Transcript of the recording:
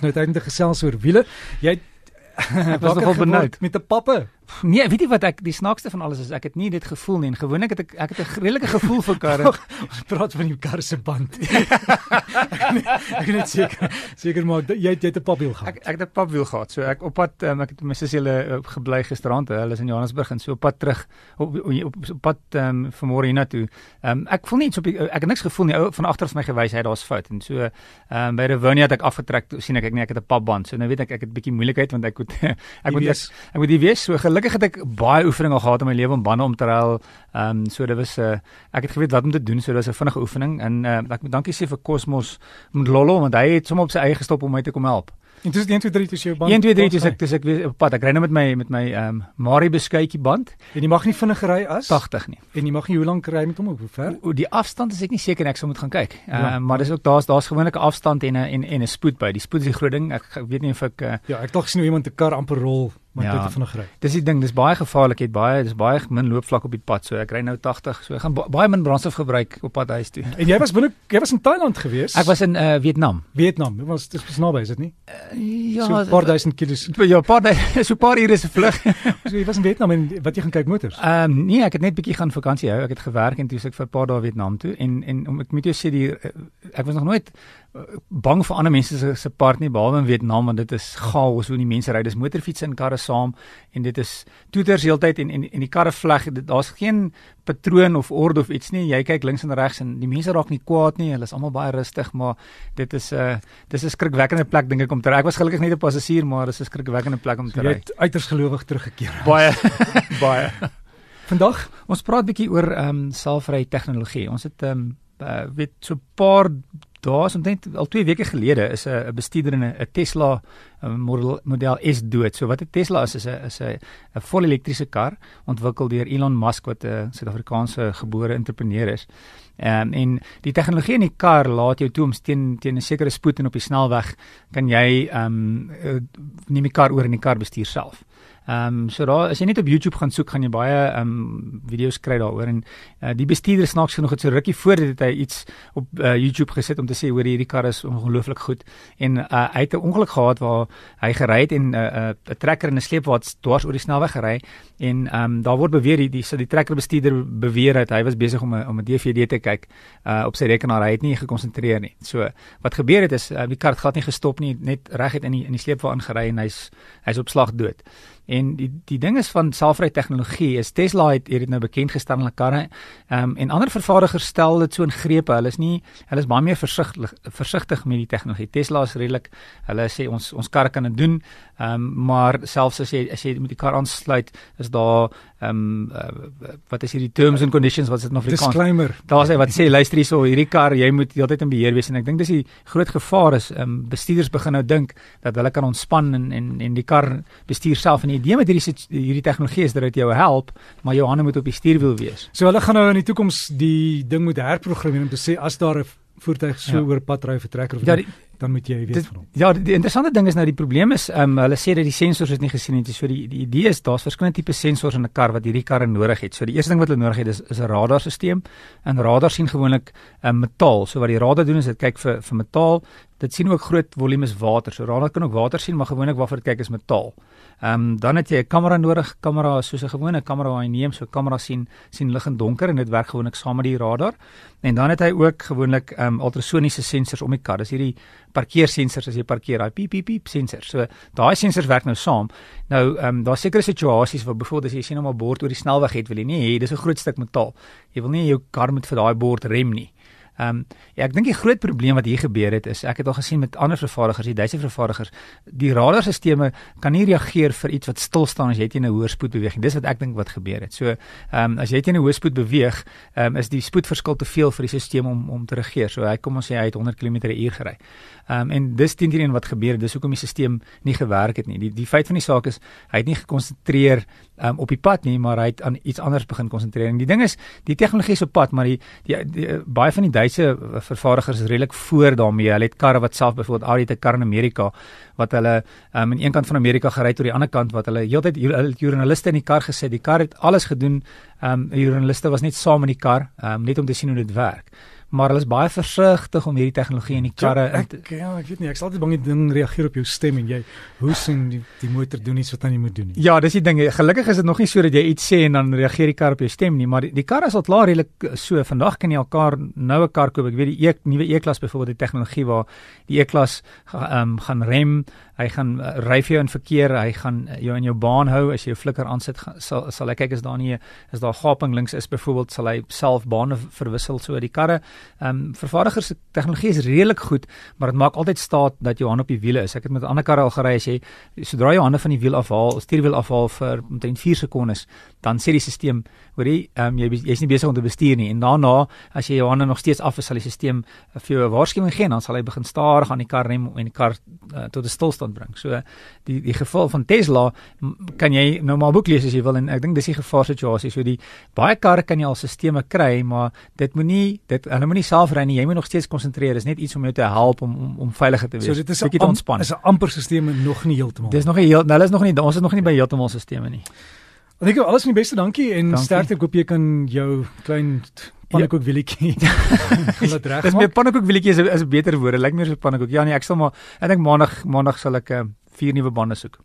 Nou tydens gesels oor wiele. Jy Ek was nogal benoud met 'n pappe. Nee, weet jy wat ek die snaakste van alles is ek het nie dit gevoel nie en gewoonlik het ek ek het 'n redelike gevoel vir karre. Ons praat van die kar se band. ek net seker seker maar jy het jy het 'n papwiel gehad. Ek ek het 'n papwiel gehad. So ek op pad um, ek het my sussie hulle uh, gebly gisterand. Hulle is in Johannesburg en so op pad terug op op, op, pad um, vanmôre hiernatoe. Um, ek voel nie iets op die, ek het niks gevoel nie. Ou van agter af my gewys hy daar's fout en so um, by Revonia het ek afgetrek sien ek ek nee ek het 'n papband. So nou weet ek ek het 'n bietjie moeilikheid want ek moet ek moet ek, ek moet die wees so gelukkig gelukkig het ek baie oefening al gehad in my lewe om bande om te ruil. Ehm um, so dit was 'n uh, ek het geweet wat om te doen, so dit was 'n vinnige oefening en uh, ek moet dankie sê vir Cosmos met Lollo want hy het sommer op sy eie gestop om my te kom help. En dis 1 2 3 dis jou band. 1 2 3 dis ek dis ek op pad. Ek ry nou met my met my ehm um, Mari beskuitjie band. En jy mag nie vinnig ry as 80 nie. En jy mag nie hoe lank ry met hom hoe ver? O, die afstand is ek nie seker ek sou moet gaan kyk. Ehm uh, ja. maar dis ook daar's daar's gewoonlik 'n afstand en 'n en en 'n spoed by. Die spoed is die groot ding. Ek, ek weet nie of ek uh, Ja, ek dink gesien hoe iemand 'n kar amper rol maar ja, dit vinnig ry. Dis die ding, dis baie gevaarlik, het baie dis baie min loopvlak op die pad. So ek ry nou 80, so ek gaan baie min brandstof gebruik op pad huis toe. En jy was binne jy was in Thailand gewees? Ek was in uh, Vietnam. Vietnam. Dit was dis naby, is dit nie? Uh, ja, so 'n paar duisend kilos. Ja, paar so 'n paar ure se vlug. so jy was in Vietnam en wat jy gaan kyk motors? Ehm um, nee, ek het net bietjie gaan vakansie hou. Ek het gewerk en toe ek vir 'n paar dae Vietnam toe en en om ek moet jou sê die ek was nog nooit bang vir ander mense se se part nie behalwe in Vietnam want dit is chaos hoe die mense ry. Dis motorfietsse en karre saam en dit is toeters heeltyd en en en die karre vleg. Daar's geen patroon of orde of iets nie. Jy kyk links en regs en die mense raak nie kwaad nie. Hulle is almal baie rustig maar dit is 'n uh, dis 'n skrikwekkende plek dink ek om te ry. Ek was gelukkig net 'n passasier maar dis 'n skrikwekkende plek om te ry. jy het uiters gelowig teruggekeer. Baie baie. Vandag? Ons praat bietjie oor ehm um, selfry tegnologie. Ons het ehm um, uh, weet so 'n paar Daar's omtrent al 2 weke gelede is 'n bestuurder in 'n Tesla model, model S dood. So wat 'n Tesla is is 'n is 'n 'n vol elektriese kar ontwikkel deur Elon Musk wat 'n Suid-Afrikaanse gebore entrepreneur is. Um, en die tegnologie in die kar laat jou toe om teen teen 'n sekere spoed en op die snelweg kan jy ehm um, neem die kar oor in die kar bestuur self. Ehm um, so daar as jy net op YouTube gaan soek gaan jy baie ehm um, video's kry daaroor en uh, die bestuurder snaaks genoeg het so rukkie voor dit hy iets op uh, YouTube gesit om te sê hoor hierdie kar is ongelooflik goed en uh, hy het 'n ongeluk gehad waar hy gery het en 'n uh, uh, trekker en 'n sleepwa dwars oor die snelweg gery en ehm um, daar word beweer die die, die trekker bestuurder beweer dat hy was besig om 'n om 'n DVD te kyk uh, op sy rekenaar hy het nie gekonsentreer nie. So wat gebeur het is uh, die kar het glad nie gestop nie net reguit in die in die sleepwa ingery en hy's hy's op slag dood. En die die ding is van selfry tegnologie is Tesla het hier dit nou bekend gestel in hulle karre. Ehm um, en ander vervaardigers stel dit so in grepe. Hulle is nie hulle is baie meer versigtig versigtig met die tegnologie. Tesla is redelik hulle sê ons ons karre kan dit doen. Ehm um, maar selfs as jy as jy met die kar aansluit, is daar ehm um, uh, wat is hierdie terms and conditions wat dit in Afrikaans? Disclaimer. Daar sê wat sê luister hierso, hierdie kar, jy moet heeltyd in beheer wees en ek dink dis die groot gevaar is ehm um, bestuurders begin nou dink dat hulle kan ontspan en en en die kar bestuur self en die idee met hierdie hierdie tegnologie is dat dit jou help, maar jou hande moet op die stuurwiel wees. So hulle gaan nou in die toekoms die ding moet herprogrammeer om te sê as daar 'n voertuig so ja. oor pad ry vir trekker of ja, die, dan moet jy weet van hom. Ja, die, die interessante ding is nou die probleem is ehm um, hulle sê dat die sensors is nie gesien het. So die die idee is daar's verskillende tipe sensors in 'n kar wat hierdie karre nodig het. So die eerste ding wat hulle nodig het is is 'n radarstelsel. En radar sien gewoonlik 'n um, metaal. So wat die radar doen is dit kyk vir vir metaal. Dit sien ook groot volumes water. So radar kan ook water sien, maar gewoonlik waarvoor dit kyk is metaal. Ehm um, dan het jy 'n kamera nodig. Kamera soos 'n gewone kamera wat jy neem. So kamera sien sien lig en donker en dit werk gewoonlik saam met die radar. En dan het hy ook gewoonlik ehm um, ultrasoniese sensors om die kar. Dis hierdie parkeersensors as jy parkeer, daai piep piep piep sensors. So daai sensors werk nou saam. Nou ehm um, daar's sekere situasies waar byvoorbeeld as jy sien hom op bord oor die snelweg het, wil jy nie hê dis 'n groot stuk metaal. Jy wil nie jou kar met vir daai bord rem nie. Ehm um, ja, ek dink die groot probleem wat hier gebeur het is ek het al gesien met ander vervaardigers, die Duitse vervaardigers, die radarstelsels kan nie reageer vir iets wat stil staan as jy teen 'n hoë spoed beweeg nie. Dis wat ek dink wat gebeur het. So ehm um, as jy teen 'n hoë spoed beweeg, ehm um, is die spoedverskil te veel vir die stelsel om om te reageer. So hy kom ons sê hy het 100 km/h gery. Ehm um, en dis teen teen wat gebeur het. Dis hoekom die stelsel nie gewerk het nie. Die die feit van die saak is hy het nie gekonsentreer um, op die pad nie, maar hy het aan iets anders begin konsentreer. En die ding is, die tegnologie is op pad, maar die, die, die, die baie van die Duitse vervaardigers is redelik voor daarmee. Hulle het karre wat self byvoorbeeld Audi het 'n kar in Amerika wat hulle um, aan een kant van Amerika gery tot die ander kant wat hulle heeltyd joernaliste in die kar gesit. Die kar het alles gedoen. Ehm um, die joernaliste was net saam in die kar, um, net om te sien hoe dit werk. Maar hulle is baie versigtig om hierdie tegnologie in die ja, karre ja, ek, ja, ek weet nie, ek sal altyd bang die ding reageer op jou stem en jy hoes en die, die motor doen iets wat hy nie moet doen nie. Ja, dis die ding. Gelukkig is dit nog nie so dat jy iets sê en dan reageer die kar op jou stem nie, maar die, die kar is al klaar redelik so. Vandag kan jy al kar nou 'n kar koop. Ek weet die e nuwe E-klas byvoorbeeld die tegnologie waar die E-klas um, gaan rem hy gaan uh, ry vir jou in verkeer, hy gaan uh, jou in jou baan hou. As jy jou flikker aansit, sal sal hy kyk as daar nie is daar gaping links is byvoorbeeld sal hy self bane verwissel so die karre. Ehm um, vervaardigers se tegnologie is redelik goed, maar dit maak altyd staat dat jou hand op die wiele is. Ek het met ander karre al gery. As jy sodra jy hande van die wiel afhaal, stuurwiel afhaal vir omtrent 4 sekondes, dan sê die stelsel, hoor jy, ehm um, jy jy's nie besig om te bestuur nie. En daarna as jy jou hande nog steeds af is, sal die stelsel vir jou 'n waarskuwing gee en dan sal hy begin stadig aan die kar rem en die kar uh, tot 'n stilstand aanbring. So die die geval van Tesla kan jy nou maar boek lees as jy wil en ek dink dis die gevaar situasie. So die baie karre kan jy al stelsels kry, maar dit moenie dit hulle moenie self ry nie. Jy moet nog steeds konsentreer. Dis net iets om jou te help om om, om veiliger te wees. So dit is 'n bietjie ontspan. Is 'n amper stelsel nog nie heeltemal. Dis nog nie heel, nou hulle is nog nie ons is nog nie by heeltemal stelsels nie. Ek dink alles van die beste, dankie en dankie. sterkte. Ek hoop jy kan jou klein pannekoek willetjie. Laat reg. Dis meer pannekoek willetjie is is beter woorde. Lyk meer so pannekoek. Ja nee, ek sal maar ek dink maandag maandag sal ek uh, vier nuwe bande soek.